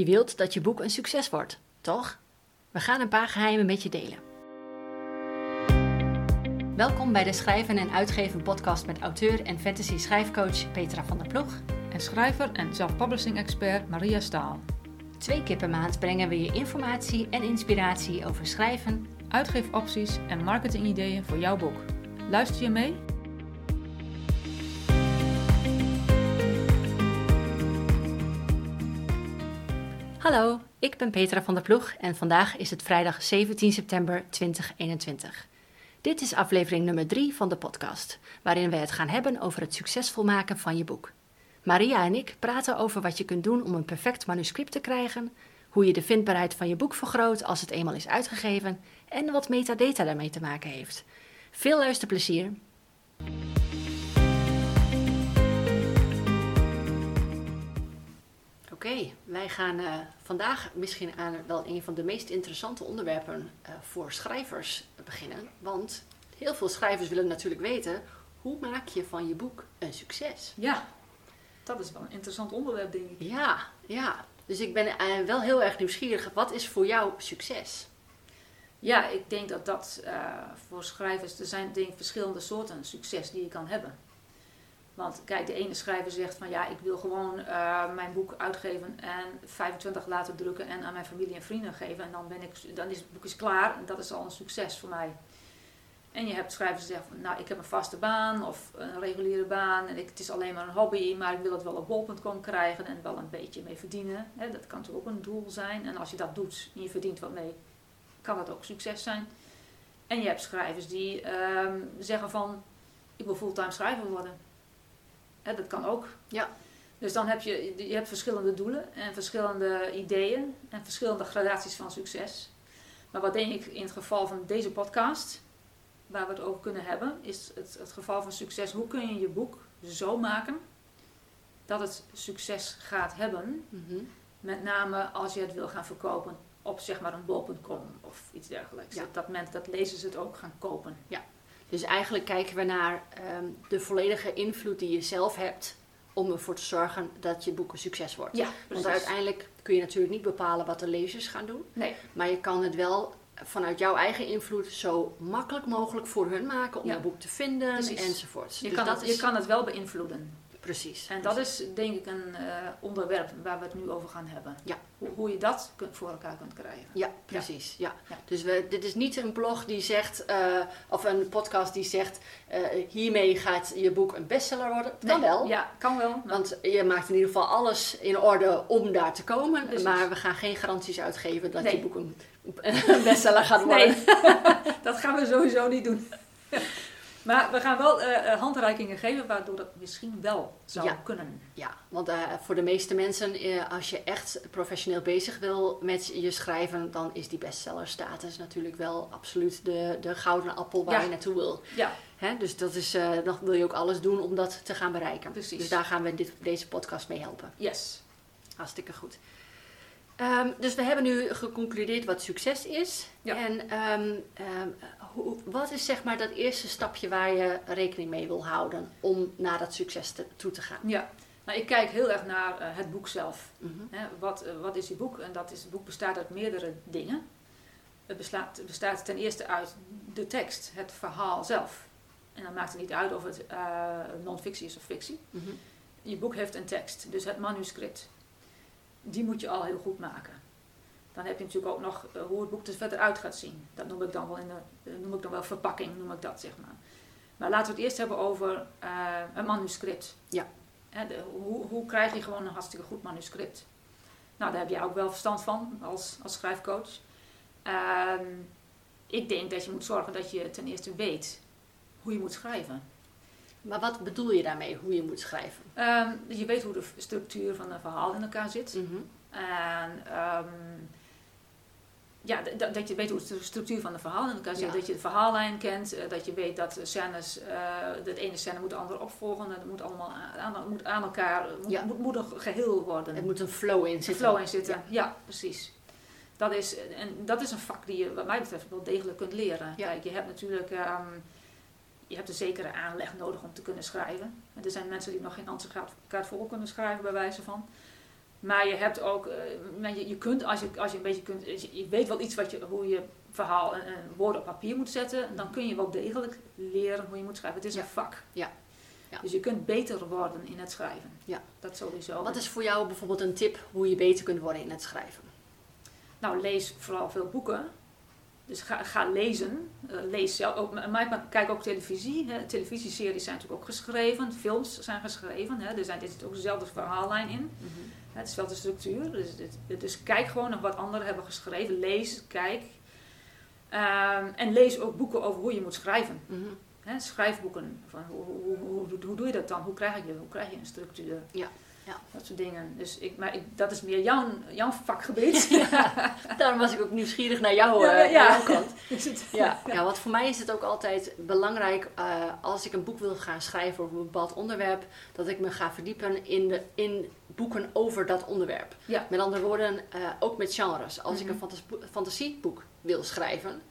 Je wilt dat je boek een succes wordt, toch? We gaan een paar geheimen met je delen. Welkom bij de Schrijven en Uitgeven podcast met auteur en fantasy schrijfcoach Petra van der Ploeg. En schrijver en self-publishing expert Maria Staal. Twee keer per maand brengen we je informatie en inspiratie over schrijven, Uitgeefopties en marketingideeën voor jouw boek. Luister je mee? Hallo, ik ben Petra van der Ploeg en vandaag is het vrijdag 17 september 2021. Dit is aflevering nummer 3 van de podcast, waarin we het gaan hebben over het succesvol maken van je boek. Maria en ik praten over wat je kunt doen om een perfect manuscript te krijgen, hoe je de vindbaarheid van je boek vergroot als het eenmaal is uitgegeven en wat metadata daarmee te maken heeft. Veel luisterplezier! Oké, wij gaan uh, vandaag misschien aan wel een van de meest interessante onderwerpen uh, voor schrijvers beginnen. Want heel veel schrijvers willen natuurlijk weten, hoe maak je van je boek een succes? Ja, dat is wel een interessant onderwerp, denk ik. Ja, ja. Dus ik ben uh, wel heel erg nieuwsgierig. Wat is voor jou succes? Ja, ik denk dat dat voor schrijvers, er zijn denk ik verschillende soorten succes die je kan hebben. Want kijk, de ene schrijver zegt van ja, ik wil gewoon uh, mijn boek uitgeven en 25 laten drukken en aan mijn familie en vrienden geven. En dan, ben ik, dan is het boek is klaar en dat is al een succes voor mij. En je hebt schrijvers die zeggen van nou, ik heb een vaste baan of een reguliere baan en ik, het is alleen maar een hobby, maar ik wil het wel op bol.com krijgen en wel een beetje mee verdienen. Dat kan natuurlijk ook een doel zijn. En als je dat doet en je verdient wat mee, kan dat ook succes zijn. En je hebt schrijvers die uh, zeggen van ik wil fulltime schrijver worden dat kan ook. Ja. Dus dan heb je, je hebt verschillende doelen en verschillende ideeën en verschillende gradaties van succes. Maar wat denk ik in het geval van deze podcast, waar we het over kunnen hebben, is het, het geval van succes. Hoe kun je je boek zo maken dat het succes gaat hebben? Mhm. Met name als je het wil gaan verkopen op zeg maar een bol.com of iets dergelijks. Ja. Dat, mensen, dat lezers het ook gaan kopen. Ja. Dus eigenlijk kijken we naar ehm, de volledige invloed die je zelf hebt om ervoor te zorgen dat je boek een succes wordt. Ja, Want uiteindelijk kun je natuurlijk niet bepalen wat de lezers gaan doen. Nee. Maar je kan het wel vanuit jouw eigen invloed zo makkelijk mogelijk voor hun maken om Ja. een boek te vinden Precies. enzovoort. Je, Dus kan dat het, is je kan het wel beïnvloeden. Precies. En dat is denk ik een eh, onderwerp waar we het nu over gaan hebben. Ja. Hoe, hoe je dat kunt, voor elkaar kunt krijgen. Ja, precies. Ja. Ja. Dus we, dit is niet een blog die zegt, eh, of een podcast die zegt, eh, hiermee gaat je boek een bestseller worden. Het kan Nee, wel. Ja, kan wel. maar- Want je maakt in ieder geval alles in orde om daar te komen. Precies. Maar we gaan geen garanties uitgeven dat Nee. je boek een, een bestseller gaat worden. nee, dat gaan we sowieso niet doen. maar we gaan wel eh, eh, handreikingen geven waardoor dat misschien wel zou Ja. kunnen. Ja, want eh, voor de meeste mensen, als je echt professioneel bezig wil met je schrijven, dan is die bestsellerstatus natuurlijk wel absoluut de, de gouden appel waar Ja. je naartoe wil. Ja, Hè? Dus dat is, dan wil je ook alles doen om dat te gaan bereiken. Precies. Dus daar gaan we dit, deze podcast mee helpen. yes. Hartstikke goed. Ehm, dus we hebben nu geconcludeerd wat succes is. Ja. En ehm, ehm, hoe, wat is zeg maar dat eerste stapje waar je rekening mee wil houden om naar dat succes te- toe te gaan? Ja. Nou, ik kijk heel erg naar eh, het boek zelf. Mhm. Wat, eh, wat is je boek? En dat is, het boek bestaat uit meerdere dingen. Het bestaat, ten eerste uit de tekst, het verhaal zelf. En dan maakt het niet uit of het eh non-fictie is of fictie. Mhm. Je boek heeft een tekst, dus het manuscript. Die moet je al heel goed maken. Dan heb je natuurlijk ook nog eh, hoe het boek er verder uit gaat zien. Dat noem ik dan wel in de, eh, noem ik dan wel verpakking, noem ik dat zeg maar. Maar laten we het eerst hebben over eh, een manuscript. Ja. De- hoe, hoe krijg je gewoon een hartstikke goed manuscript? Nou, daar heb jij ook wel verstand van als, als schrijfcoach. Ehm, ik denk dat je moet zorgen dat je ten eerste weet hoe je moet schrijven. Maar wat bedoel je daarmee, hoe je moet schrijven? Ehm, je weet hoe de structuur van een verhaal in elkaar zit. Mhm. En ehm, ja, d- d- dat je weet hoe de structuur van een verhaal in elkaar zit. Ja. Dat je de verhaallijn kent. eh, dat je weet dat de scènes, eh de ene scène moet de andere opvolgen. Dat moet allemaal aan, moet aan elkaar, moet, Ja. moet, moet een geheel worden. Er moet een flow in een zitten. flow in zitten. Ja, precies. Dat is, en dat is een vak die je wat mij betreft wel degelijk kunt leren. Kijk, je hebt natuurlijk ehm, je hebt een zekere aanleg nodig om te kunnen schrijven. En er zijn mensen die nog geen ansichtkaart voor kunnen schrijven, bij wijze van. Maar je hebt ook, uh, je, je kunt als je, als je een beetje kunt, je, weet wel iets wat je, hoe je verhaal en, en woorden op papier moet zetten, dan kun je wel degelijk leren hoe je moet schrijven. Het is een vak. Ja. Ja. Dus je kunt beter worden in het schrijven. Ja. Dat sowieso. Wat is voor jou bijvoorbeeld een tip hoe je beter kunt worden in het schrijven? Nou, lees vooral veel boeken. Dus ga, ga lezen. Uh, lees zelf. Ook, maar kijk ook televisie. Hè. Televisieseries zijn natuurlijk ook geschreven. Films zijn geschreven. Hè. Er, zijn, er zit ook dezelfde verhaallijn in. Mhm. Het is wel de structuur. Dus, dus, kijk gewoon naar wat anderen hebben geschreven. Lees, kijk. Ehm, en lees ook boeken over hoe je moet schrijven. Mhm. schrijfboeken. Van hoe, hoe, hoe, hoe, doe je dat dan? Hoe krijg je, hoe krijg je een structuur? Ja. Ja. Dat soort dingen. Dus ik, maar ik, dat is meer jouw, jouw vakgebied. Ja, daarom was ik ook nieuwsgierig naar, jou, ja, uh, jouw kant. ja. Ja. want voor mij is het ook altijd belangrijk uh, als ik een boek wil gaan schrijven over een bepaald onderwerp, dat ik me ga verdiepen in, de, in boeken over dat onderwerp. Met andere woorden, uh, ook met genres. Als mm -hmm. ik een fantas fantasieboek wil schrijven,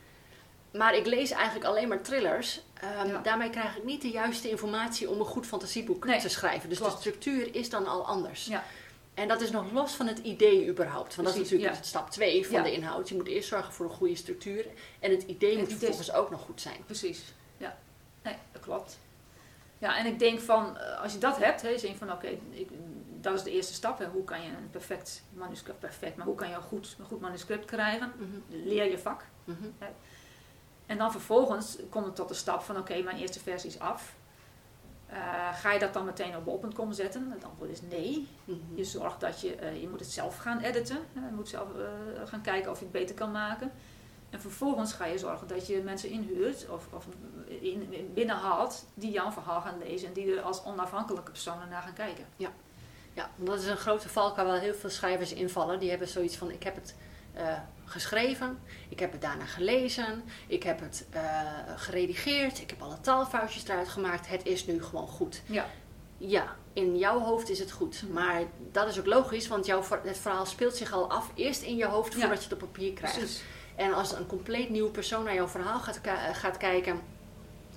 maar ik lees eigenlijk alleen maar thrillers. Um, Daarmee krijg ik niet de juiste informatie om een goed fantasieboek te schrijven. Dus de structuur is dan al anders. Ja. En dat is nog los van het idee überhaupt. Want dat is natuurlijk ja. stap 2 van de inhoud. Je moet eerst zorgen voor een goede structuur. En het idee moet vervolgens ook nog goed zijn. Precies, ja. Nee, dat klopt. Ja, en ik denk van, eh, als je dat hebt, hè, je van oké, dat is de eerste stap. Hè. Hoe kan je een perfect manuscript, perfect, maar hoe kan je een goed, een goed manuscript krijgen? Mhm. Leer je vak. Mm en dan vervolgens komt het tot de stap van oké, mijn eerste versie is af. Uh, ga je dat dan meteen op bol.com zetten? Het antwoord is nee. Mhm. Je zorgt dat je, uh, je moet het zelf gaan editen. je moet zelf uh, gaan kijken of je het beter kan maken. En vervolgens ga je zorgen dat je mensen inhuurt of, of in, binnenhaalt die jouw verhaal gaan lezen en die er als onafhankelijke personen naar gaan kijken. Ja, ja dat is een grote valkuil waar heel veel schrijvers invallen. Die hebben zoiets van ik heb het geschreven, ik heb het daarna gelezen, ik heb het uh, geredigeerd, ik heb alle taalfoutjes eruit gemaakt. Het is nu gewoon goed. Ja. Ja, in jouw hoofd is het goed. Mm. Maar dat is ook logisch, want jouw, het verhaal speelt zich al af eerst in je hoofd voordat je het op papier krijgt. Precies. En als een compleet nieuwe persoon naar jouw verhaal gaat, gaat kijken,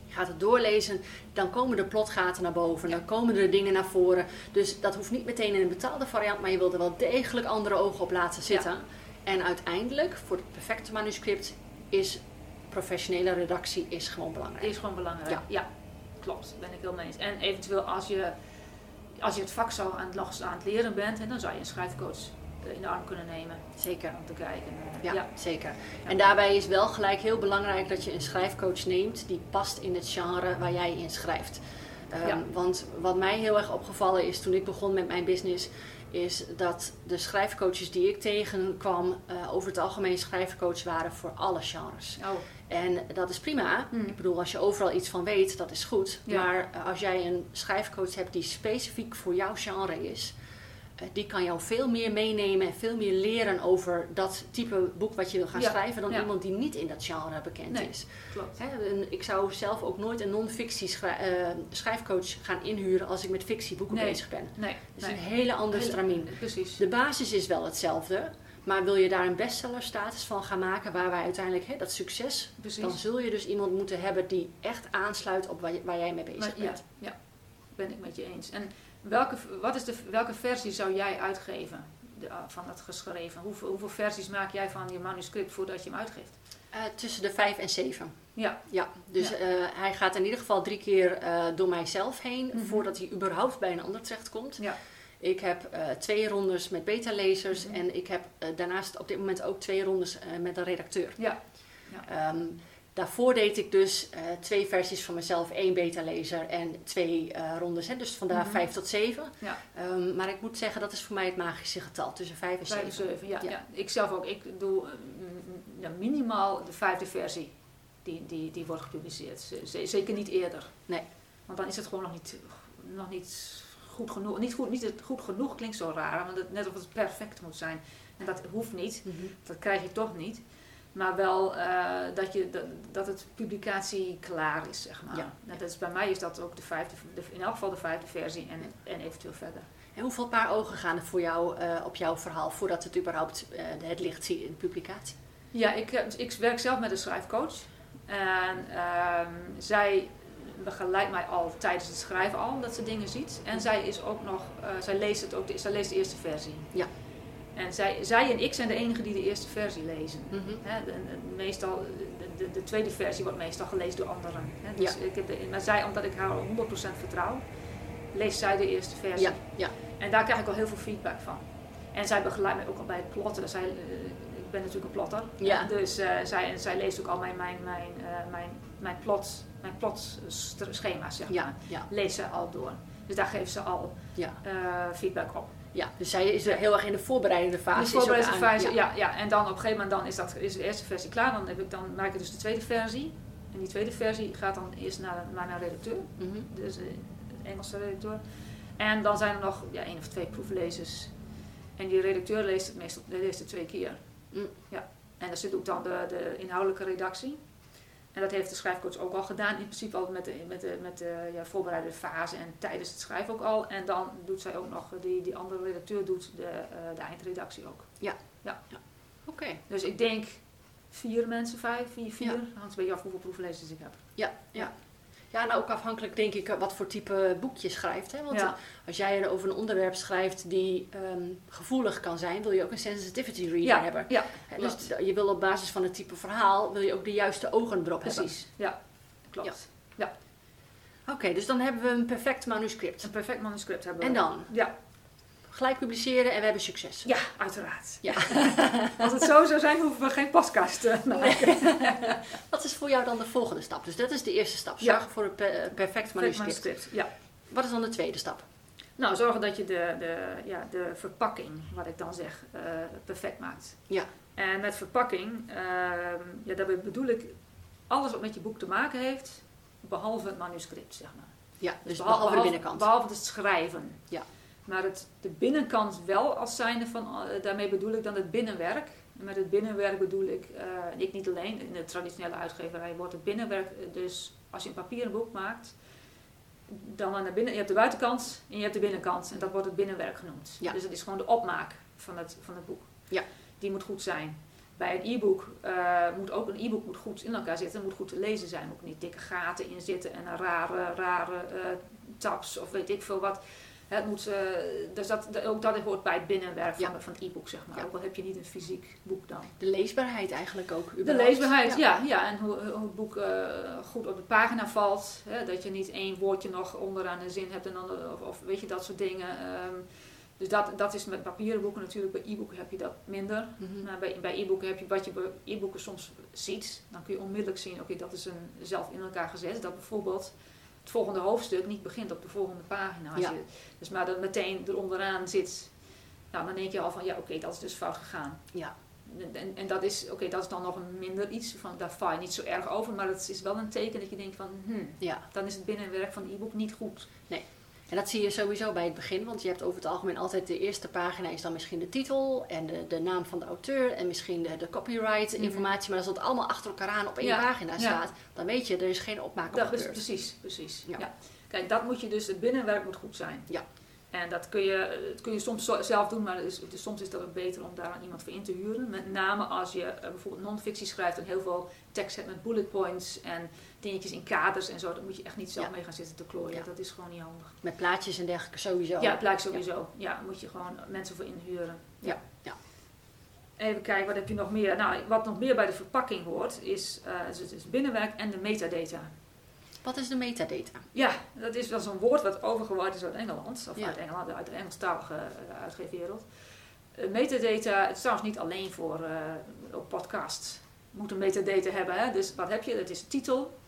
gaat het doorlezen, dan komen er plotgaten naar boven, dan komen er dingen naar voren. Dus dat hoeft niet meteen in een betaalde variant, maar je wilt er wel degelijk andere ogen op laten zitten. Ja. En uiteindelijk, voor het perfecte manuscript, is professionele redactie is gewoon belangrijk. Is gewoon belangrijk, ja. ja klopt. Ben ik heel mee eens. En eventueel als je, als je het vak zo aan het, aan het leren bent, dan zou je een schrijfcoach in de arm kunnen nemen. Zeker. Om te kijken. Ja, ja. zeker. En daarbij is wel gelijk heel belangrijk dat je een schrijfcoach neemt die past in het genre waar jij in schrijft. Um, want wat mij heel erg opgevallen is toen ik begon met mijn business, is dat de schrijfcoaches die ik tegenkwam uh, over het algemeen schrijfcoach waren voor alle genres. Oh. En dat is prima. Hmm. Ik bedoel, als je overal iets van weet, dat is goed. Maar uh, als jij een schrijfcoach hebt die specifiek voor jouw genre is, die kan jou veel meer meenemen en veel meer leren over dat type boek wat je wil gaan ja. schrijven dan iemand die niet in dat genre bekend nee, is. Klopt. Hè, ik zou zelf ook nooit een non-fictie schrijf, schrijfcoach gaan inhuren als ik met fictieboeken nee. bezig ben. Nee. Het is een hele andere stramien. Precies. De basis is wel hetzelfde. Maar wil je daar een bestsellerstatus van gaan maken, waar wij uiteindelijk hè, dat succes, Precies. dan zul je dus iemand moeten hebben die echt aansluit op waar, waar jij mee bezig maar, bent. Ja, ja, ben ik met je eens. En welke, wat is de, welke versie zou jij uitgeven de, van dat geschreven? Hoeveel, hoeveel versies maak jij van je manuscript voordat je hem uitgeeft? Uh, tussen de vijf en zeven. Ja. ja dus Ja. eh, hij gaat in ieder geval drie keer eh, door mijzelf heen Mhm. voordat hij überhaupt bij een ander terechtkomt. Ja. Ik heb eh, twee rondes met beta-lezers Mhm. en ik heb eh, daarnaast op dit moment ook twee rondes eh, met een redacteur. Ja. Ehm, daarvoor deed ik dus eh, twee versies van mezelf, één beta-lezer en twee eh, rondes. Hè, dus vandaar Mhm. vijf tot zeven. Ja. Ehm, maar ik moet zeggen, dat is voor mij het magische getal, tussen vijf en Vijf en zeven. zeven, ja, Ja. ja. Ik zelf ook. Ik doe eh, minimaal de vijfde versie die, die, die wordt gepubliceerd. Zeker niet eerder. Nee. Want dan is het gewoon nog niet, nog niet goed genoeg. Niet goed, niet het goed genoeg klinkt zo raar, want het, net of het perfect moet zijn. En dat hoeft niet. Mhm. Dat krijg je toch niet. Maar wel eh, dat, je, dat, dat het publicatie klaar is, zeg maar. Ja. Nou, dat is, bij mij is dat ook de vijfde, de, in elk geval de vijfde versie en, en eventueel verder. En hoeveel paar ogen gaan er voor jou, eh, op jouw verhaal voordat het überhaupt eh, het licht ziet in de publicatie? Ja, ik, ik werk zelf met een schrijfcoach. En ehm, zij begeleidt mij al tijdens het schrijven al, dat ze dingen ziet. En zij is ook nog, zij leest het ook, zij leest de eerste versie. Ja. En zij, zij en ik zijn de enigen die de eerste versie lezen. Mhm. De, de- meestal, de, de, de tweede versie wordt meestal gelezen door anderen. Dus ik heb de, maar zij, omdat ik haar 100% vertrouw, leest zij de eerste versie. Ja, ja. En daar krijg ik al heel veel feedback van. En zij begeleidt mij ook al bij het plotten. Zij, eh, ik ben natuurlijk een plotter. Ja. Dus eh, zij, en zij leest ook al mijn, mijn, mijn, eh, mijn, mijn plot, mijn plotschema's, zeg maar. Ja, ja, Leest zij al door. Dus daar geeft ze al feedback op. ja. Dus zij is er heel erg in de voorbereidende fase. Ook voorbereidende aan- fase, ja. ja. Ja, En dan op een gegeven moment dan is, dat, is de eerste versie klaar. Dan, heb ik, dan maak ik dus de tweede versie. En die tweede versie gaat dan eerst naar, naar een redacteur. Mhm. Dus eh, de Engelse redacteur. En dan zijn er nog ja, één of twee proeflezers. En die redacteur leest het meestal leest het twee keer. Mm. Ja. En daar zit ook dan de, de inhoudelijke redactie. En dat heeft de schrijfcoach ook al gedaan. In principe al met de, met de, met de ja, voorbereidende fase en tijdens het schrijven ook al. En dan doet zij ook nog, die, die andere redacteur doet de, eh, de eindredactie ook. Oké. Dus ik denk vier mensen, vijf, vier, vier. Ja. Hangt een beetje af hoeveel proeflezers ik heb. Ja, ja. Ja, nou ook afhankelijk denk ik wat voor type boek je schrijft. Hè? Want Ja. als jij er over een onderwerp schrijft die ehm, gevoelig kan zijn, wil je ook een sensitivity reader Ja, hebben. ja, Hè, dus je wil op basis van het type verhaal, wil je ook de juiste ogen erop hebben. precies. Ja, klopt. Oké, dus dan hebben we een perfect manuscript. Een perfect manuscript hebben we. En dan? Ja, Gelijk publiceren en we hebben succes. ja uiteraard. Ja. Als het zo zou zijn, hoeven we geen podcast te maken. Wat is voor jou dan de volgende stap? Dus dat is de eerste stap. Ja. Zorg voor een pe- perfect Perfect manuscript. manuscript. Ja. Wat is dan de tweede stap? Nou, zorgen dat je de, de, ja, de verpakking, wat ik dan zeg, eh, perfect maakt. Ja. En met verpakking, ehm, ja, daarbij bedoel ik alles wat met je boek te maken heeft, behalve het manuscript, zeg maar. Ja, dus behal- behalve, de binnenkant. Behalve het schrijven. Ja. Maar het, de binnenkant wel als zijnde van, eh, daarmee bedoel ik dan het binnenwerk. En met het binnenwerk bedoel ik, eh, ik niet alleen, in de traditionele uitgeverij wordt het binnenwerk, dus als je een papieren boek maakt, dan aan de binnen, je hebt de buitenkant en je hebt de binnenkant. En dat wordt het binnenwerk genoemd. Ja. Dus het is gewoon de opmaak van het, van het boek. Ja. Die moet goed zijn. Bij een e-book eh, moet ook een e-book moet goed in elkaar zitten. Moet goed te lezen zijn. Er moeten niet dikke gaten in zitten en een rare, rare eh, tabs of weet ik veel wat. Het moet, eh, dus dat, ook dat hoort bij het binnenwerk van, Ja. van het e-book, zeg maar. Ja. Ook al heb je niet een fysiek boek dan. De leesbaarheid eigenlijk ook. De leesbaarheid, ja. ja, En hoe, hoe het boek eh, goed op de pagina valt. Hè, dat je niet één woordje nog onderaan de zin hebt en dan, of, of weet je, dat soort dingen. Ehm, dus dat, dat is met papieren boeken natuurlijk. Bij e-boeken heb je dat minder. Mhm. Maar bij, bij e-boeken heb je wat je bij e-boeken soms ziet. Dan kun je onmiddellijk zien, oké, dat is een zelf in elkaar gezet. Dat bijvoorbeeld het volgende hoofdstuk niet begint op de volgende pagina. Als Ja. je, dus maar dan meteen eronderaan zit. Nou, dan denk je al van, ja, oké, dat is dus fout gegaan. Ja. En, en dat is, oké, dat is dan nog een minder iets, van, daar val je niet zo erg over, maar het is wel een teken dat je denkt van, hmm, ja. dan is het binnenwerk van het e-book niet goed. En dat zie je sowieso bij het begin, want je hebt over het algemeen altijd de eerste pagina is dan misschien de titel en de, de naam van de auteur en misschien de, de copyright Mhm. informatie. Maar als dat allemaal achter elkaar aan op één Ja, pagina ja. staat, dan weet je, er is geen opmaak op Dat is precies, precies. Ja. Ja. Kijk, dat moet je dus, het binnenwerk moet goed zijn. Ja. En dat kun je, dat kun je soms zelf doen, maar is, soms is dat ook beter om daar iemand voor in te huren. Met name als je eh, bijvoorbeeld non-fictie schrijft en heel veel tekst hebt met bullet points en dingetjes in kaders en zo. Dan moet je echt niet zelf Ja. mee gaan zitten te klooien. Ja. Dat is gewoon niet handig. Met plaatjes en dergelijke sowieso. Ja, blijkt sowieso. Ja, daar moet je gewoon mensen voor inhuren. Ja, ja. Even kijken, wat heb je nog meer? Nou, wat nog meer bij de verpakking hoort, is, eh, is het is binnenwerk en de metadata. Wat is de metadata? Ja, dat is wel zo'n woord wat overgewaaid is uit Engeland, of Ja. uit Engeland, uit de Engelstalige uh, uitgeefwereld. Eh, metadata, het is trouwens niet alleen voor eh, op podcasts, moet een metadata hebben. Hè? Dus wat heb je? Het is titel,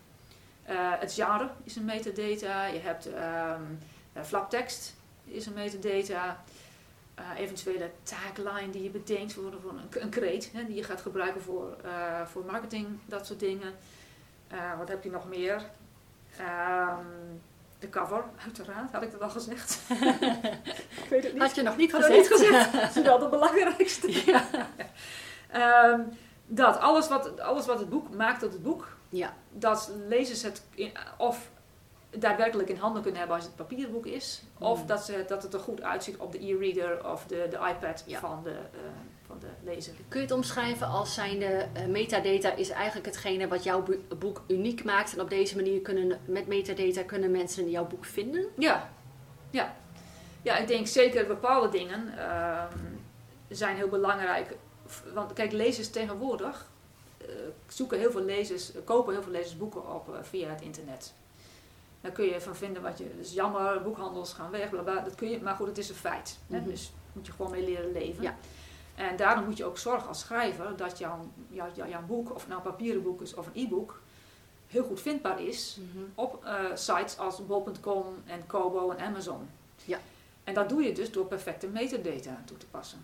eh, het genre is een metadata, je hebt eh, flaptekst is een metadata, eh, eventuele tagline die je bedenkt voor, voor een, een kreet hè, die je gaat gebruiken voor, eh, voor marketing, dat soort dingen. Eh, wat heb je nog meer? Ehm, de cover, uiteraard, had ik dat al gezegd. ik weet het niet. Had je nog niet Had gezegd? niet gezegd. Dat is wel het belangrijkste. ja. Ehm, dat, alles wat, alles wat het boek maakt tot het boek, ja, dat lezers het in- of daadwerkelijk in handen kunnen hebben als het papieren boek is, of Mm. dat, ze, dat het er goed uitziet op de e-reader of de, de iPad Ja. van, de, eh, van de lezer. Kun je het omschrijven als zijnde uh, metadata is eigenlijk hetgene wat jouw boek uniek maakt. En op deze manier kunnen met metadata kunnen mensen jouw boek vinden? Ja, ja. Ja, ik denk zeker bepaalde dingen uh, zijn heel belangrijk. Want kijk, lezers tegenwoordig uh, zoeken heel veel lezers, kopen heel veel lezers boeken op uh, via het internet. Daar kun je van vinden wat je. Dus jammer, boekhandels gaan weg, bla bla. Dat kun je, maar goed, het is een feit. Mm -hmm. Dus moet je gewoon mee leren leven. Ja. En daarom moet je ook zorgen als schrijver dat jouw, jouw, jouw boek, of nou een papieren boek is of een e-book, heel goed vindbaar is mm -hmm. op uh, sites als bol.com en Kobo en Amazon. Ja. En dat doe je dus door perfecte metadata toe te passen.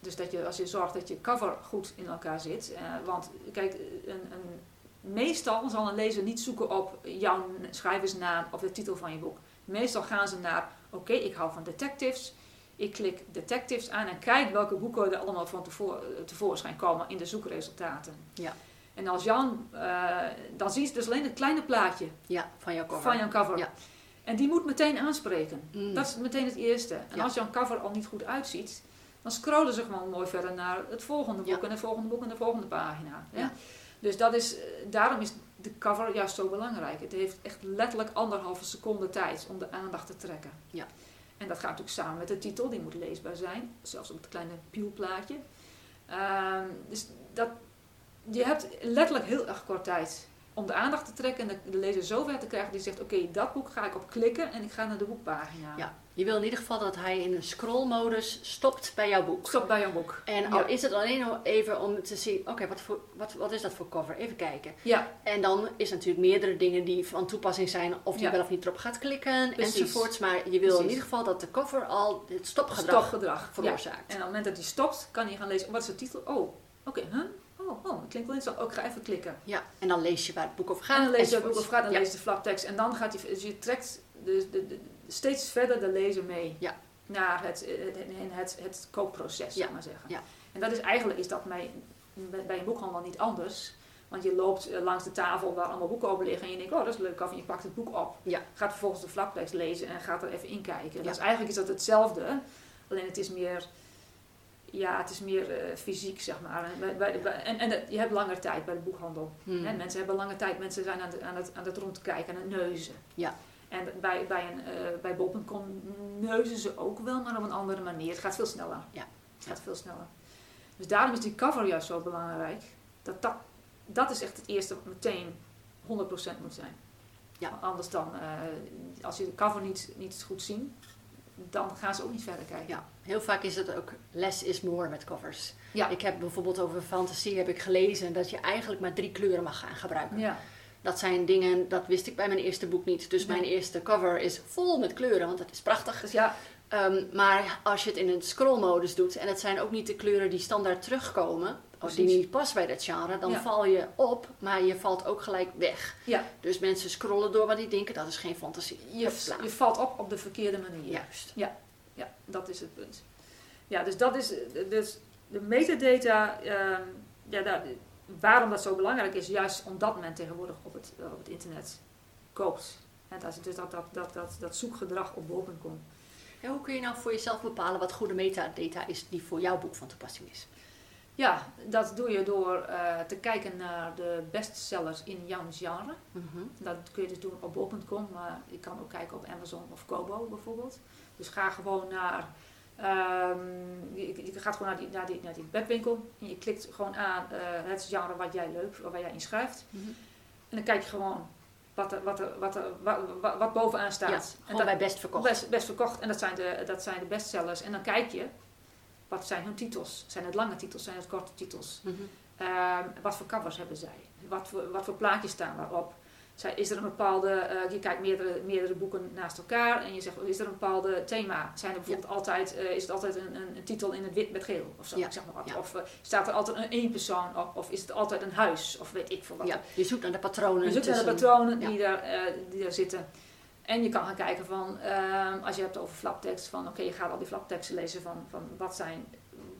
Dus dat je, als je zorgt dat je cover goed in elkaar zit. Uh, want kijk, een, een, meestal zal een lezer niet zoeken op jouw schrijversnaam of de titel van je boek. Meestal gaan ze naar, oké, okay, ik hou van detectives. Ik klik detectives aan en kijk welke boeken er allemaal van tevoor, tevoorschijn komen in de zoekresultaten. Ja. En als Jan, uh, dan zien ze dus alleen het kleine plaatje ja, van jouw cover. Van jouw cover. Ja. En die moet meteen aanspreken. Mm. Dat is meteen het eerste. En Ja. als jouw cover al niet goed uitziet, dan scrollen ze gewoon mooi verder naar het volgende boek en het volgende boek en de volgende pagina. Ja. Dus dat is, eh, daarom is de cover juist zo belangrijk. Het heeft echt letterlijk anderhalve seconde tijd om de aandacht te trekken. Ja. En dat gaat natuurlijk samen met de titel, die moet leesbaar zijn. Zelfs op het kleine pielplaatje. Ehm, dus dat, je hebt letterlijk heel erg kort tijd om de aandacht te trekken en de, lezer zover te krijgen die zegt: Oké, dat boek ga ik op klikken en ik ga naar de boekpagina. Ja. Je wil in ieder geval dat hij in een scrollmodus stopt bij jouw boek. Stop bij jouw boek. En al Ja. is het alleen nog even om te zien, oké, wat, voor- wat, wat is dat voor cover? Even kijken. Ja, En dan is natuurlijk meerdere dingen die van toepassing zijn, of die Ja. wel of niet erop gaat klikken, Precies. enzovoorts. Maar je wil in ieder geval dat de cover al het stopgedrag stopgedrag. Ja. veroorzaakt. En op het moment dat hij stopt, kan hij gaan lezen: Wat is de titel? Oh, oké, huh? Oh, oh, dat klinkt wel interessant. Oh, ik ga even klikken. Ja, en dan lees je waar het boek over gaat. En dan lees je het boek of gaat, dan ja. lees je de flaptekst. En dan gaat hij, dus je trekt de, de, de- steeds verder de lezer mee Ja. naar het, het, het, het, het koopproces, Ja. zal maar zeggen. Ja. En dat is eigenlijk is dat bij, bij een boekhandel niet anders. Want je loopt eh, langs de tafel waar allemaal boeken op liggen en je denkt, oh dat is leuk af. En je pakt het boek op, Ja. gaat vervolgens de flaptekst lezen en gaat er even in kijken. Ja. Dus eigenlijk is dat hetzelfde, alleen het is meer, ja, het is meer eh, fysiek, zeg maar. En, bij, bij, bij- en, en je hebt langer tijd bij de boekhandel. Hmm. Hè, mensen hebben lange tijd, mensen zijn aan, het- aan, het, aan het rondkijken, aan het neuzen. Ja. En bij, bij, een, eh, bij bol.com neuzen ze ook wel, maar op een andere manier. Het gaat veel sneller. Ja. Het gaat veel sneller. Dus daarom is die cover juist zo belangrijk. Dat, dat, dat is echt het eerste wat meteen 100% moet zijn. Ja. Anders dan, eh, als je de cover niet, niet goed zien, dan gaan ze ook niet verder kijken. Ja, heel vaak is het ook less is more met covers. Ja. Ik heb bijvoorbeeld over fantasie heb ik gelezen dat je eigenlijk maar drie kleuren mag gaan gebruiken. Ja. Dat zijn dingen, dat wist ik bij mijn eerste boek niet. Dus Nee. mijn eerste cover is vol met kleuren, want dat is prachtig. Dus ja, Ehm, maar als je het in een scrollmodus doet en het zijn ook niet de kleuren die standaard terugkomen, of die niet passen bij dat genre, dan Ja. val je op, maar je valt ook gelijk weg. ja. Dus mensen scrollen door, want die denken dat is geen fantasie. Je, je valt op op de verkeerde manier. Juist. Ja, dat is het punt. Ja, dus dat is dus de metadata. ehm, ja, daar, waarom dat zo belangrijk is, juist omdat men tegenwoordig op het, op het internet koopt. En dat dus dat, dat, dat, dat, dat zoekgedrag op bol.com. En hoe kun je nou voor jezelf bepalen wat goede metadata is die voor jouw boek van toepassing is? Ja, dat doe je door eh, te kijken naar de bestsellers in jouw genre. Mhm. Dat kun je dus doen op bol.com, maar je kan ook kijken op Amazon of Kobo bijvoorbeeld. Dus ga gewoon naar, ehm, je, je gaat gewoon naar die, naar, die, naar die webwinkel en je klikt gewoon aan eh, het genre wat jij leuk, waar jij in schrijft. Mhm. En dan kijk je gewoon wat, er, wat, er, wat, er, wat, bovenaan staat. Ja, en dat, bij best verkocht. best, best verkocht. En dat zijn, de, dat zijn de bestsellers. En dan kijk je, wat zijn hun titels? Zijn het lange titels? Zijn het korte titels? Mhm. Ehm, wat voor covers hebben zij? Wat voor, wat voor plaatjes staan daarop? Zij- Is er een bepaalde, eh, je kijkt meerdere, meerdere boeken naast elkaar en je zegt, is er een bepaalde thema? Zijn er bijvoorbeeld altijd, eh, is het altijd een, een, een titel in het wit met geel? Of zo, Ja, ik zeg maar wat. ja. Of eh, staat er altijd een één persoon op? Of is het altijd een huis? Of weet ik veel wat. Ja, je zoekt naar de patronen. Je zoekt naar de patronen die, daar, die daar zitten. En je kan gaan kijken van, ehm, als je hebt over flaptekst, van oké, je gaat al die flapteksten lezen van, van wat zijn,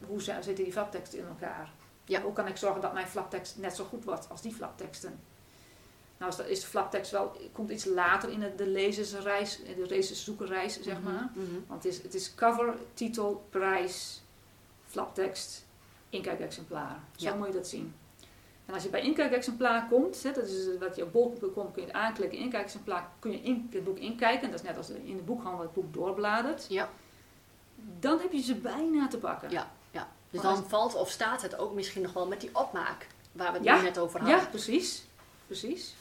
hoe zijn, zitten die flapteksten in elkaar? Ja. Hoe kan ik zorgen dat mijn flaptekst net zo goed wordt als die flapteksten? Nou is de, is de flaptekst wel, komt iets later in de lezersreis, de lezerszoekerreis, zeg maar. Mhm, mhm. Want het is, het is cover, titel, prijs, flaptekst. inkijkexemplaren. Zo Ja. moet je dat zien. En als je bij inkijkexemplaar komt, hè, dat is wat je op bol.com komt, kun je het aanklikken, inkijkexemplaar, kun je in, het boek inkijken. Dat is net als in de boekhandel het boek doorbladert. Ja. Dan heb je ze bijna te pakken. Ja, ja. Dus dan valt of staat het ook misschien nog wel met die opmaak. Waar we het Ja, nu net over hadden. Ja, precies. precies.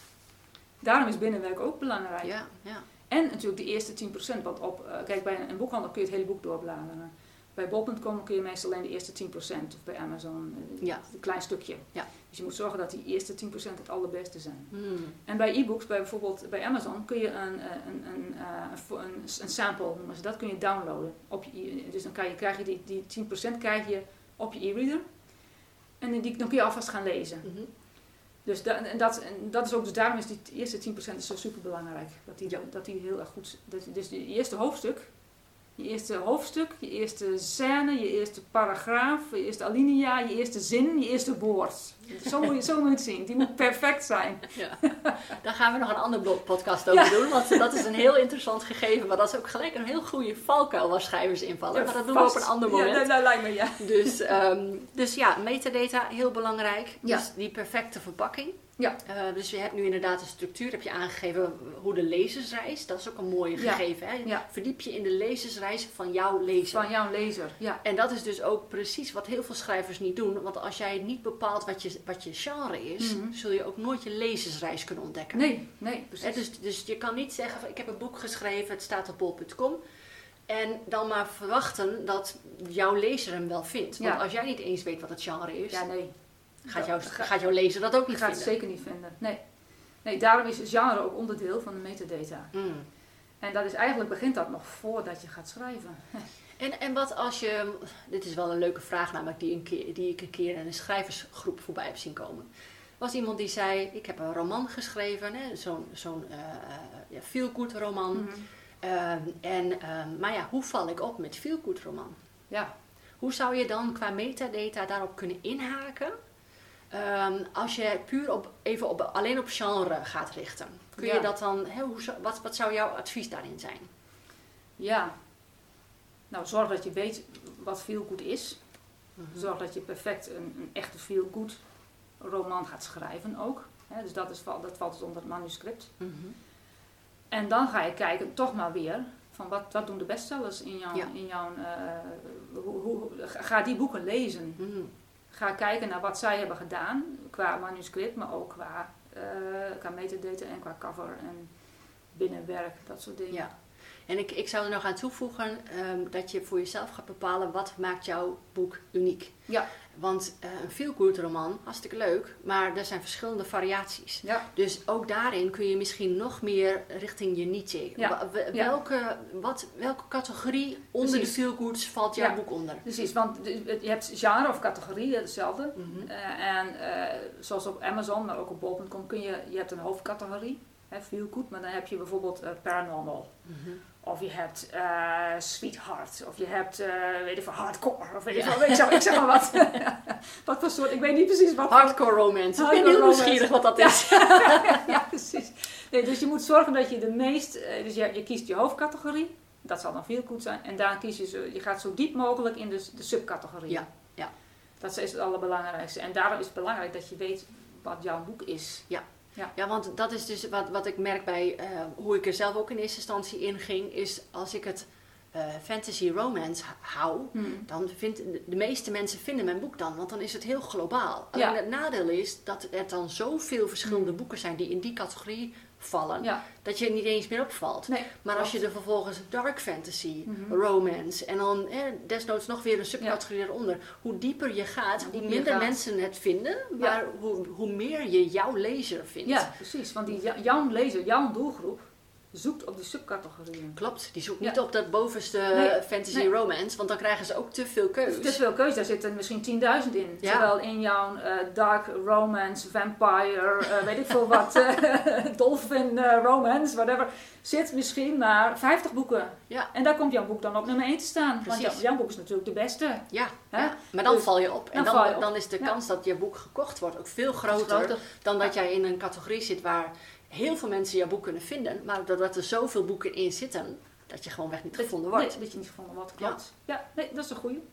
Daarom is binnenwerk ook belangrijk. ja, ja. En natuurlijk de eerste 10%. Want op, eh, kijk, bij een, een boekhandel kun je het hele boek doorbladeren. Bij bol.com kun je meestal alleen de eerste 10%. Of bij Amazon eh, Ja. een klein stukje. Ja. Dus je moet zorgen dat die eerste 10% het allerbeste zijn. Hmm. En bij e-books, bij bijvoorbeeld bij Amazon, kun je een, eh, een, een, een, een, sample noemen ze. Dat kun je downloaden. Op je, dus dan kan je, krijg je die, die 10% krijg je op je e-reader. En die, dan kun je alvast gaan lezen. Mhm. Dus da, en dat, en dat is ook, dus daarom is die eerste 10% zo super belangrijk. Dat die, dat die heel erg goed. Dat, dus je eerste hoofdstuk, je eerste hoofdstuk, je eerste scène, je eerste paragraaf, je eerste alinea, je eerste zin, je eerste woord. Zo moet je, zo moet je het zien. Die moet perfect zijn. Ja. Daar gaan we nog een andere blog- podcast over doen. Want dat is een heel interessant gegeven. Maar dat is ook gelijk een heel goede valkuil waar schrijvers invallen. maar dat doen we op een ander Ja, moment. dat, dat lijkt me, ja. Dus, ehm, dus ja, metadata, heel belangrijk. Ja. Dus die perfecte verpakking. Ja. Eh, dus je hebt nu inderdaad een structuur, heb je aangegeven hoe de lezersreis, dat is ook een mooie Ja. gegeven. Hè? Ja. Verdiep je in de lezersreis van jouw lezer. Van jouw lezer, ja. En dat is dus ook precies wat heel veel schrijvers niet doen. Want als jij niet bepaalt wat je, wat je genre is, Mhm. zul je ook nooit je lezersreis kunnen ontdekken. Nee, nee, Hè, precies. dus, dus je kan niet zeggen, van, ik heb een boek geschreven, het staat op bol.com. En dan maar verwachten dat jouw lezer hem wel vindt. Want Ja. als jij niet eens weet wat het genre is, ja, nee. Gaat, jouw, Ga- gaat jouw lezer dat ook niet gaat het vinden. zeker niet vinden. Nee. nee, daarom is het genre ook onderdeel van de metadata. Mm. En dat is eigenlijk begint dat nog voordat je gaat schrijven. En, en wat als je, dit is wel een leuke vraag namelijk die, een keer, die ik een keer in een schrijversgroep voorbij heb zien komen. Was iemand die zei, ik heb een roman geschreven, hè, zo'n zo'n eh, ja, feel-good roman. Mhm. Ehm, en, ehm, maar ja, hoe val ik op met feel-good roman? Ja, Hoe zou je dan qua metadata daarop kunnen inhaken? Ehm, als je puur op, even op, alleen op genre gaat richten. Kun je dat dan, hoe, wat, wat zou jouw advies daarin zijn? ja. Nou, zorg dat je weet wat feel-good is. Mhm. Zorg dat je perfect een, een echte feel-good roman gaat schrijven ook. Dus dat, is, dat valt dus onder het manuscript. Mhm. En dan ga je kijken, toch maar weer, van wat, wat doen de bestsellers in jouw... Ja. In jouw eh, hoe, hoe, ga die boeken lezen. Mhm. Ga kijken naar wat zij hebben gedaan qua manuscript, maar ook qua, eh, qua metadata en qua cover en binnenwerk, dat soort dingen. Ja. En ik, ik zou er nog aan toevoegen ehm, dat je voor jezelf gaat bepalen wat maakt jouw boek uniek. Ja. Want eh, een feel-good roman, hartstikke leuk, maar er zijn verschillende variaties. Ja. Dus ook daarin kun je misschien nog meer richting je niche. Ja. Welke, wat, welke categorie onder Precies. de feelgoods valt jouw boek onder? Precies, want je hebt genre of categorie, hetzelfde. Mhm. Eh, en eh, zoals op Amazon, maar ook op bol.com kun je, je hebt een hoofdcategorie, hè, feel good, maar dan heb je bijvoorbeeld paranormal. Mhm. Of je hebt eh, sweetheart, of je hebt, eh, weet ik veel, hardcore, of weet ik Ja. veel, ik zeg, ik zeg maar wat. wat voor soort, ik weet niet precies wat Hardcore romance. ik ben Hardcore heel romance. nieuwsgierig wat dat is. ja, precies. Nee, dus je moet zorgen dat je de meest, eh, dus je, je kiest je hoofdcategorie, dat zal dan veel goed zijn, en daar kies je, zo, je gaat zo diep mogelijk in de, de subcategorieën. Ja, ja. Dat is het allerbelangrijkste. En daarom is het belangrijk dat je weet wat jouw boek is. Ja, want dat is dus wat, wat ik merk bij eh, hoe ik er zelf ook in eerste instantie in ging, is als ik het eh, fantasy romance hou, dan vindt de, meeste mensen vinden mijn boek dan, want dan is het heel globaal. Alleen Ja. het nadeel is dat er dan zoveel verschillende Hmm. boeken zijn die in die categorie vallen, Ja, dat je niet eens meer opvalt. nee. Maar als je er vervolgens dark fantasy, Mhm. romance en dan eh, desnoods nog weer een subcategorie eronder, hoe dieper je gaat, hoe hoe minder gaat. mensen het vinden, maar hoe, hoe meer je jouw lezer vindt. Ja, precies. Want die, jou- jouw lezer, jouw doelgroep, zoekt op die subcategorieën. Klopt, die zoekt Ja. niet op dat bovenste Nee, fantasy nee. romance, want dan krijgen ze ook te veel keus. Te veel keuze, daar zitten misschien 10.000 in. Ja. Terwijl in jouw eh, dark romance, vampire, eh, weet ik veel wat, eh, dolphin romance, whatever, zit misschien maar 50 boeken. Ja. En daar komt jouw boek dan op nummer 1 te staan. Want Precies. jouw, jouw boek is natuurlijk de beste. Ja, ja. maar dan Dus- val je op. En dan dan, val je op. dan is de kans dat je boek gekocht wordt ook veel groter, Groter. dan dat jij in een categorie zit waar heel veel mensen jouw boek kunnen vinden, maar doordat er zoveel boeken in zitten, dat je gewoon weg niet gevonden wordt. Nee, dat je niet gevonden wordt, klopt. Ja, nee, dat is een goeie.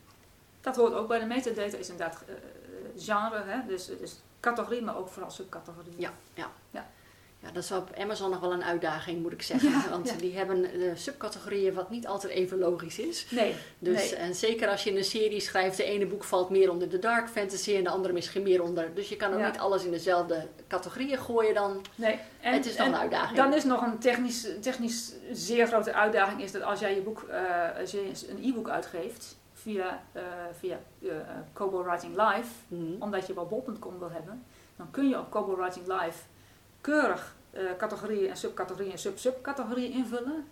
Dat hoort ook bij de metadata, is inderdaad uh, genre, hè? Dus, dus categorie, maar ook vooral subcategorie. Ja, ja. Ja. Ja, dat is op Amazon nog wel een uitdaging, moet ik zeggen. Ja, Want ja. die hebben de subcategorieën wat niet altijd even logisch is. Nee, Dus, nee. En zeker als je een serie schrijft, de ene boek valt meer onder de dark fantasy en de andere misschien meer onder. Dus je kan ook Ja. niet alles in dezelfde categorieën gooien dan. nee. En, Het is en een uitdaging. Dan is nog een technisch, technisch zeer grote uitdaging, is dat als jij je boek, eh, als je een e-book uitgeeft via, eh via eh, Kobo Writing Live, Mhm. omdat je wel bol.com wil hebben, dan kun je op Kobo Writing Live keurig eh, categorieën en subcategorieën en sub-subcategorieën invullen,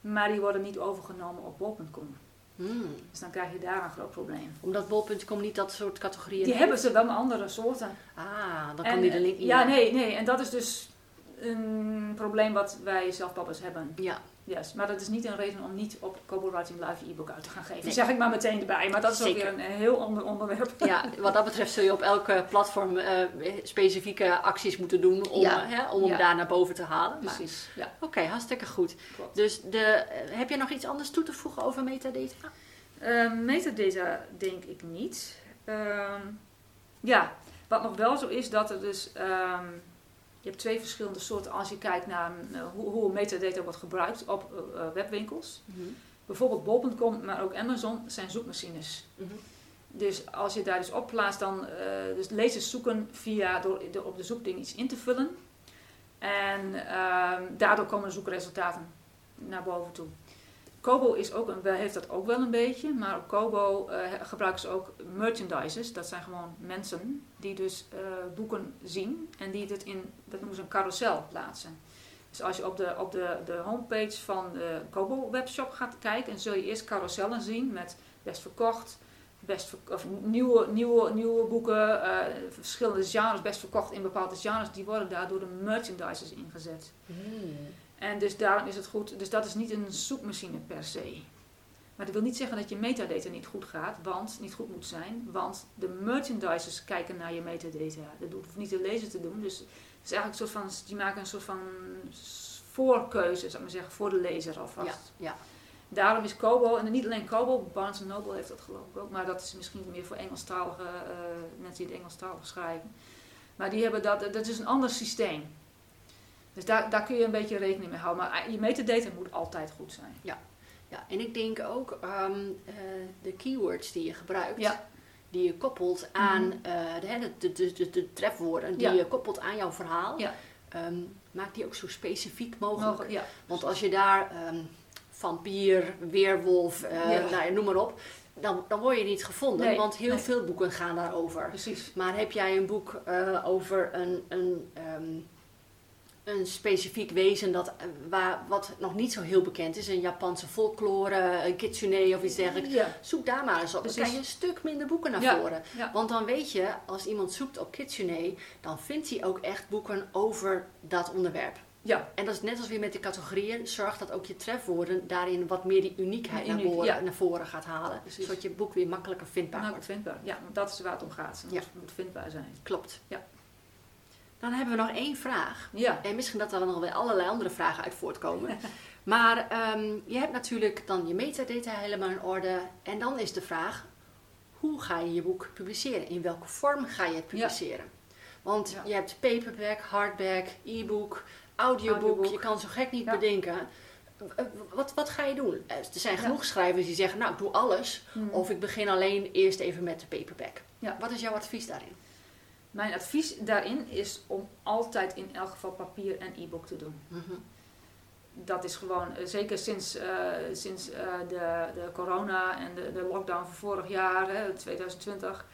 maar die worden niet overgenomen op bol.com. Hmm. Dus dan krijg je daar een groot probleem. Omdat bol.com niet dat soort categorieën Die heeft? hebben ze wel met andere soorten. Ah, dan En, kan die er niet in. Ja, nee, nee. En dat is dus een probleem wat wij zelfpappers hebben. Ja, Yes. Maar dat is niet een reden om niet op Kobo Writing Live e-book uit te gaan geven. Nee. zeg ik maar meteen erbij. Maar dat is ook weer een heel ander onderwerp. ja, wat dat betreft zul je op elke platform eh, specifieke acties moeten doen om, Ja. hè, om hem Ja. daar naar boven te halen. Precies. Ja, Oké, hartstikke goed. klopt. Dus de, eh, heb je nog iets anders toe te voegen over metadata? Eh, metadata denk ik niet. Ehm, ja, wat nog wel zo is, dat er dus... ehm, je hebt twee verschillende soorten als je kijkt naar eh, hoe, hoe metadata wordt gebruikt op eh, eh, webwinkels. Bijvoorbeeld bol.com, maar ook Amazon zijn zoekmachines. Mhm. Dus als je daar dus op plaatst, dan eh dus lezers zoeken via door, door op de zoekding iets in te vullen. En ehm, daardoor komen de zoekresultaten naar boven toe. Kobo is ook een, heeft dat ook wel een beetje, maar op Kobo eh, gebruiken ze ook merchandisers. Dat zijn gewoon mensen die dus eh, boeken zien en die dit in, dat noemen ze een carousel plaatsen. Dus als je op de, op de, de homepage van de Kobo webshop gaat kijken, dan zul je eerst carousellen zien met best verkocht, best of nieuwe, nieuwe, nieuwe boeken, eh, verschillende genres, best verkocht in bepaalde genres, die worden daar door de merchandisers ingezet. En dus daarom is het goed, dus dat is niet een zoekmachine per se. Maar dat wil niet zeggen dat je metadata niet goed gaat, want niet goed moet zijn, want de merchandisers kijken naar je metadata. Dat hoeft niet de lezer te doen. Dus het is eigenlijk een soort van, die maken een soort van voorkeuze, zou ik maar zeggen, voor de lezer alvast. Ja, ja. Daarom is Kobo, en niet alleen Kobo, Barnes Noble heeft dat geloof ik ook, maar dat is misschien meer voor Engelstalige eh, mensen die het Engelstalig schrijven. Maar die hebben dat, dat is een ander systeem. Dus daar, daar kun je een beetje rekening mee houden. Maar je metadata moet altijd goed zijn. Ja, en ik denk ook eh, de keywords die je gebruikt, Ja. die je koppelt aan Mhm. eh, de, de, de, de, de trefwoorden, die Ja. je koppelt aan jouw verhaal, Ja. ehm, maak die ook zo specifiek mogelijk. Ja. Want als je daar ehm, vampier, weerwolf, eh, Ja. nou ja, noem maar op, dan, dan word je niet gevonden. Nee, want heel nee. veel boeken gaan daarover. Precies. Maar heb jij een boek eh, over een, een, een specifiek wezen dat, eh, waar, wat nog niet zo heel bekend is, een Japanse folklore, een kitsune of iets dergelijks, Ja. zoek daar maar eens op. Dan krijg je een stuk minder boeken naar Ja. voren. Ja. Want dan weet je, als iemand zoekt op kitsune, dan vindt hij ook echt boeken over dat onderwerp. Ja. En dat is net als weer met de categorieën, zorg dat ook je trefwoorden daarin wat meer die uniekheid naar, voren, ja. naar voren gaat halen. Precies. Zodat je boek weer makkelijker vindbaar wordt. vindbaar. Ja, want dat is waar het om gaat. Het moet vindbaar zijn. Klopt. Ja. Dan hebben we nog één vraag. Ja. En misschien dat er nog wel allerlei andere vragen uit voortkomen. maar ehm, je hebt natuurlijk dan je metadata helemaal in orde. En dan is de vraag, hoe ga je je boek publiceren? In welke vorm ga je het publiceren? Want Ja. je hebt paperback, hardback, e-book, audiobook. Je kan zo gek niet bedenken. Eh, Wat, wat ga je doen? Eh, Er zijn genoeg schrijvers die zeggen, nou ik doe alles. Mhm. Of ik begin alleen eerst even met de paperback. Ja. Wat is jouw advies daarin? Mijn advies daarin is om altijd in elk geval papier en e-book te doen. Mhm. dat is gewoon, eh, zeker sinds, eh, sinds eh, de, de corona en de, de lockdown van vorig jaar, hè, 2020,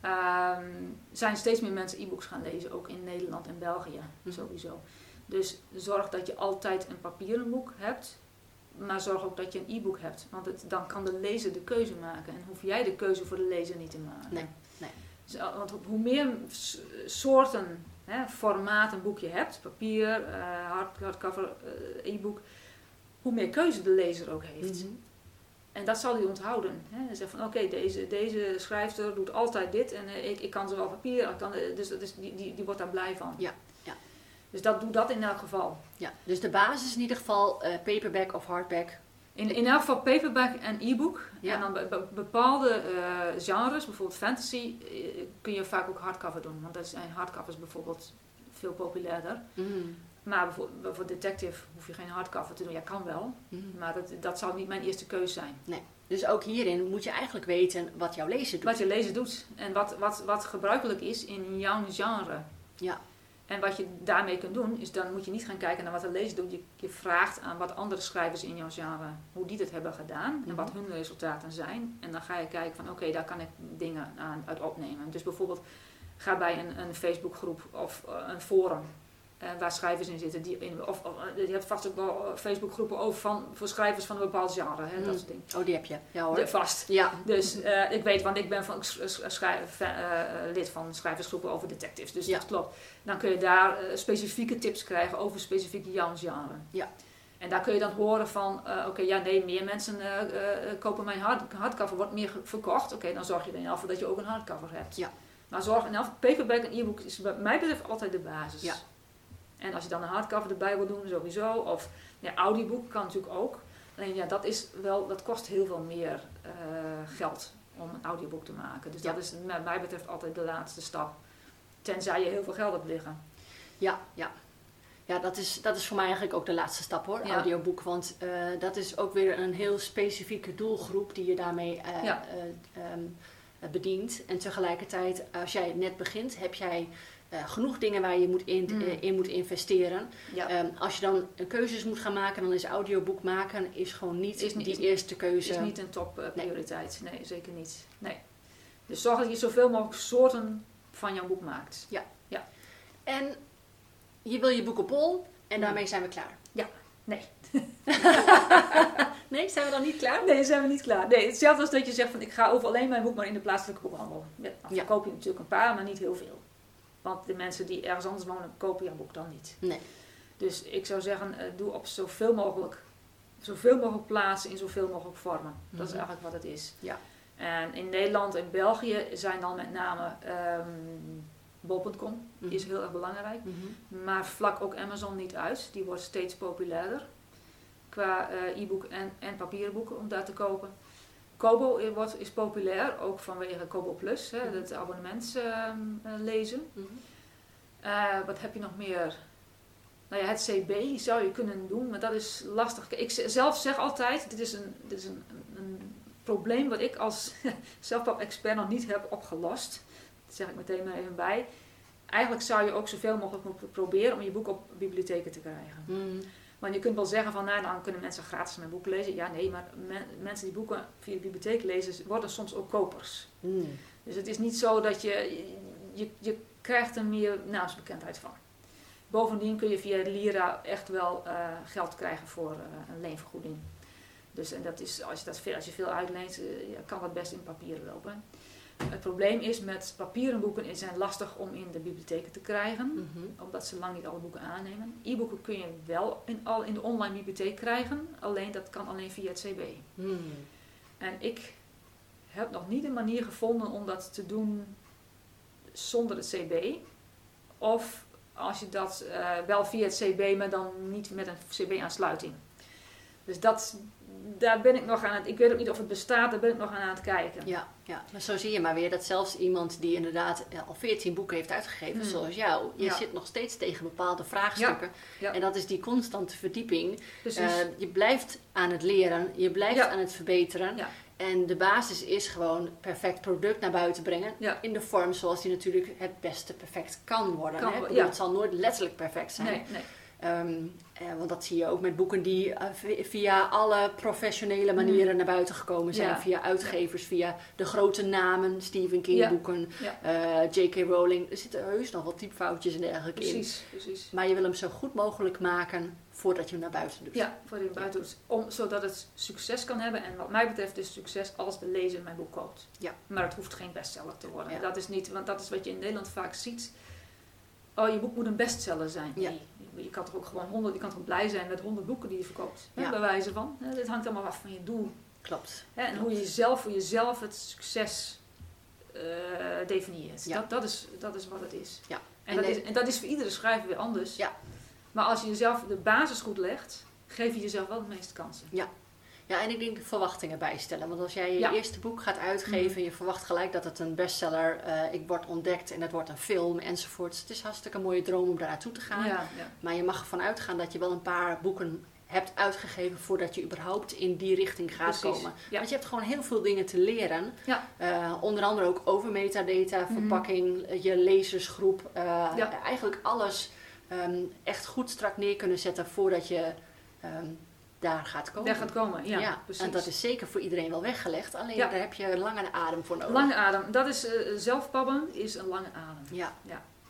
ehm, zijn steeds meer mensen e-books gaan lezen, ook in Nederland en België Mhm. sowieso. Dus zorg dat je altijd een papieren boek hebt, maar zorg ook dat je een e-book hebt. Want het, dan kan de lezer de keuze maken en hoef jij de keuze voor de lezer niet te maken. Nee, nee. Dus, eh, want hoe meer soorten, hè, formaat een boekje hebt, papier, eh, hard, hardcover, eh, e-book, hoe meer keuze de lezer ook heeft. Mhm. En dat zal hij onthouden. Hè. Hij zegt van oké, deze, deze schrijfster doet altijd dit en ik, ik kan zowel papier, ik kan, dus die, die, die wordt daar blij van. Ja, ja. Dus dat, doe dat in elk geval. Ja, dus de basis is in ieder geval paperback of hardback. In, in elk geval paperback en e-book. Ja. En dan be- be- bepaalde eh, genres, bijvoorbeeld fantasy, eh, kun je vaak ook hardcover doen. Want dat zijn hardcovers bijvoorbeeld veel populairder. Mm. Maar bijvoorbeeld voor detective hoef je geen hardcover te doen. Ja, kan wel. Mm. Maar dat, dat zou niet mijn eerste keus zijn. Dus ook hierin moet je eigenlijk weten wat jouw lezer doet. Wat je lezer doet. En wat, wat, wat gebruikelijk is in jouw genre. Ja. En wat je daarmee kunt doen, is dan moet je niet gaan kijken naar wat de lezer doet. Je, je vraagt aan wat andere schrijvers in jouw genre, hoe die dat hebben gedaan. En wat Mhm. hun resultaten zijn. En dan ga je kijken van, oké, daar kan ik dingen aan, uit opnemen. Dus bijvoorbeeld, ga bij een, een Facebookgroep of eh, een forum. Eh, waar schrijvers in zitten. Die in, of, of, eh, je hebt vast ook wel eh, Facebookgroepen over van, voor schrijvers van een bepaald genre. Hè. Dat soort dingen. Oh, die heb je. Ja hoor. Ja, vast. Ja. Dus ik weet, want ik ben van, schrijf- lid van schrijversgroepen over detectives. Dus Ja. dat klopt. Dan kun je daar specifieke tips krijgen over specifieke jouw genre. Ja. En daar kun je dan horen van, oké, ja nee, meer mensen kopen mijn hard, hardcover, wordt meer verkocht. Oké, dan zorg je er in dat je ook een hardcover hebt. Ja. Maar zorg in elk geval, paperback en e-book is bij mij betreft altijd de basis. Ja. En als je dan een hardcover erbij wil doen, sowieso. Of ja, audioboek kan natuurlijk ook. Alleen ja, dat, is wel, dat kost heel veel meer eh, geld om een audioboek te maken. Dus Ja. dat is wat mij betreft altijd de laatste stap. Tenzij je heel veel geld hebt liggen. Ja, ja. Ja, dat is, dat is voor mij eigenlijk ook de laatste stap hoor, Ja. audioboek. Want eh, dat is ook weer een heel specifieke doelgroep die je daarmee eh, Ja. eh, ehm, eh, bedient. En tegelijkertijd, als jij net begint, heb jij eh, genoeg dingen waar je moet in, Mm. eh, in moet investeren. Ja. Ehm, als je dan keuzes moet gaan maken, dan is audioboek maken is gewoon niet, Is niet- die is- eerste keuze. is niet een top eh, prioriteit. Nee. zeker niet. Nee. Dus zorg dat je zoveel mogelijk soorten van jouw boek maakt. En je wil je boek op bol en Ja. daarmee zijn we klaar. Ja. Nee. nee, zijn we dan niet klaar? Nee, zijn we niet klaar. Nee, hetzelfde als dat je zegt van ik ga over alleen mijn boek maar in de plaatselijke boekhandel. Ja, dan Ja. verkoop je natuurlijk een paar, maar niet heel veel. Want de mensen die ergens anders wonen, kopen jouw boek dan niet. Nee. Dus ik zou zeggen, eh, doe op zoveel mogelijk, zoveel mogelijk plaatsen in zoveel mogelijk vormen. Dat is Mhm. eigenlijk wat het is. Ja. En in Nederland en België zijn dan met name ehm bol.com Mhm. is heel erg belangrijk. Mhm. Maar vlak ook Amazon niet uit. Die wordt steeds populairder. Qua eh, e-book en, en papieren boeken om daar te kopen. Kobo wordt, is populair, ook vanwege Kobo Plus, hè, Mhm. het abonnements ehm, eh, lezen. Mhm. Eh, wat heb je nog meer? Nou ja, het CB zou je kunnen doen, maar dat is lastig. Ik zelf zeg altijd, dit is een, dit is een, een, probleem wat ik als zelfpap-expert nog niet heb opgelost. Dat zeg ik meteen maar even bij. Eigenlijk zou je ook zoveel mogelijk moeten proberen om je boek op bibliotheken te krijgen. Mhm. Want je kunt wel zeggen van, nou dan kunnen mensen gratis mijn boek lezen. Ja, nee, maar men- mensen die boeken via de bibliotheek lezen, worden soms ook kopers. Mhm. Dus het is niet zo dat je, je, je krijgt er meer naamsbekendheid van. Bovendien kun je via Lira echt wel eh, geld krijgen voor eh, een leenvergoeding. Dus en dat is, als, je dat veel, als je veel uitleent, eh, kan dat best in papieren lopen. Het probleem is met papieren boeken, die zijn lastig om in de bibliotheken te krijgen. Mhm. Omdat ze lang niet alle boeken aannemen. E-boeken kun je wel in, al in de online bibliotheek krijgen. Alleen dat kan alleen via het CB. Mhm. En ik heb nog niet een manier gevonden om dat te doen zonder het CB. Of als je dat eh, wel via het CB, maar dan niet met een CB-aansluiting. Dus dat, daar ben ik nog aan het... Ik weet ook niet of het bestaat, daar ben ik nog aan, aan het kijken. Ja, ja, maar zo zie je maar weer dat zelfs iemand die inderdaad eh, al 14 boeken heeft uitgegeven, Hmm. zoals jou, je Ja. zit nog steeds tegen bepaalde vraagstukken. ja. En dat is die constante verdieping. Eh, je blijft aan het leren, je blijft aan het verbeteren. Ja. En de basis is gewoon perfect product naar buiten brengen. Ja. In de vorm zoals die natuurlijk het beste perfect kan worden. Kan hè? Bedoel, ja. Het zal nooit letterlijk perfect zijn. nee, nee. Ehm, eh, want dat zie je ook met boeken die eh, vi- via alle professionele manieren naar buiten gekomen zijn. Mm. Ja. Via uitgevers, via de grote namen, Stephen King Ja. boeken, Ja. eh, J.K. Rowling. Er zitten heus nog wat typfoutjes en dergelijke in. Precies, precies. Maar je wil hem zo goed mogelijk maken voordat je hem naar buiten doet. Ja, voor de buiten doet. Om, zodat het succes kan hebben. En wat mij betreft is succes als de lezer mijn boek koopt. Ja. Maar het hoeft geen bestseller te worden. Dat is niet, want dat is wat je in Nederland vaak ziet. Oh, je boek moet een bestseller zijn. Ja. Je kan toch ook gewoon honderd, je kan toch blij zijn met honderd boeken die je verkoopt. Hè, Ja. bij wijze van. Dit hangt allemaal af van je doel. Klopt. Hè, en hoe je jezelf, voor jezelf het succes eh, definieert. Ja. Dat, dat, is, dat is wat het is. Ja. En, En dat is, en dat is voor iedere schrijver weer anders. Ja. Maar als je jezelf de basis goed legt, geef je jezelf wel de meeste kansen. Ja, Ja, en ik denk de verwachtingen bijstellen. Want als jij je Ja. eerste boek gaat uitgeven Mhm. en je verwacht gelijk dat het een bestseller, eh ik word ontdekt en het wordt een film enzovoort. Het is hartstikke een mooie droom om daar naartoe te gaan. Ja, ja. Maar je mag ervan uitgaan dat je wel een paar boeken hebt uitgegeven voordat je überhaupt in die richting gaat Precies, komen. ja. Want je hebt gewoon heel veel dingen te leren. Ja. Eh, onder andere ook over metadata, Mhm. verpakking, eh, je lezersgroep. Ja. Eigenlijk alles ehm, echt goed strak neer kunnen zetten voordat je ehm, daar gaat komen. Daar gaat komen, ja, precies. en dat is zeker voor iedereen wel weggelegd. Alleen Ja. daar heb je lange adem voor nodig. Lange adem, dat is eh zelfpabben is een lange adem. Ja.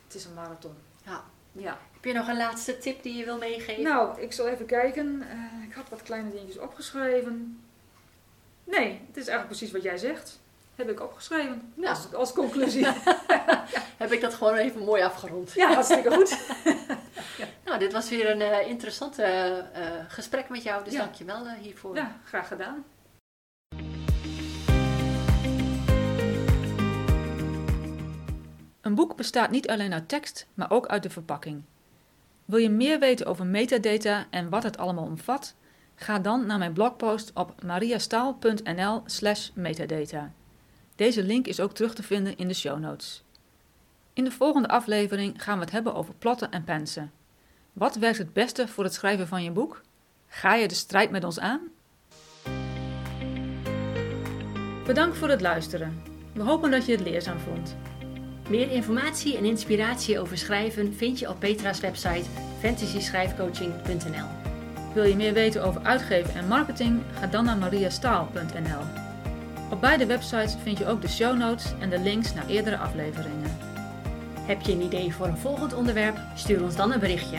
Het is een marathon. ja. Ja. Heb je nog een laatste tip die je wil meegeven? Nou, ik zal even kijken. Eh, ik had wat kleine dingetjes opgeschreven. Nee, het is eigenlijk precies wat jij zegt. Heb ik opgeschreven. Ja. Als, als conclusie. Heb ik dat gewoon even mooi afgerond. ja, hartstikke goed. Dit was weer een eh interessant eh, eh, gesprek met jou. Dus Ja. dank je wel eh, hiervoor. Ja, graag gedaan. Een boek bestaat niet alleen uit tekst, maar ook uit de verpakking. Wil je meer weten over metadata en wat het allemaal omvat? Ga dan naar mijn blogpost op mariastaal.nl/slash metadata. Deze link is ook terug te vinden in de show notes. In de volgende aflevering gaan we het hebben over plotten en pensen. Wat werkt het beste voor het schrijven van je boek? Ga je de strijd met ons aan? Bedankt voor het luisteren. We hopen dat je het leerzaam vond. Meer informatie en inspiratie over schrijven vind je op Petra's website fantasyschrijfcoaching.nl. Wil je meer weten over uitgeven en marketing? Ga dan naar mariastaal.nl. Op beide websites vind je ook de show notes en de links naar eerdere afleveringen. Heb je een idee voor een volgend onderwerp? Stuur ons dan een berichtje.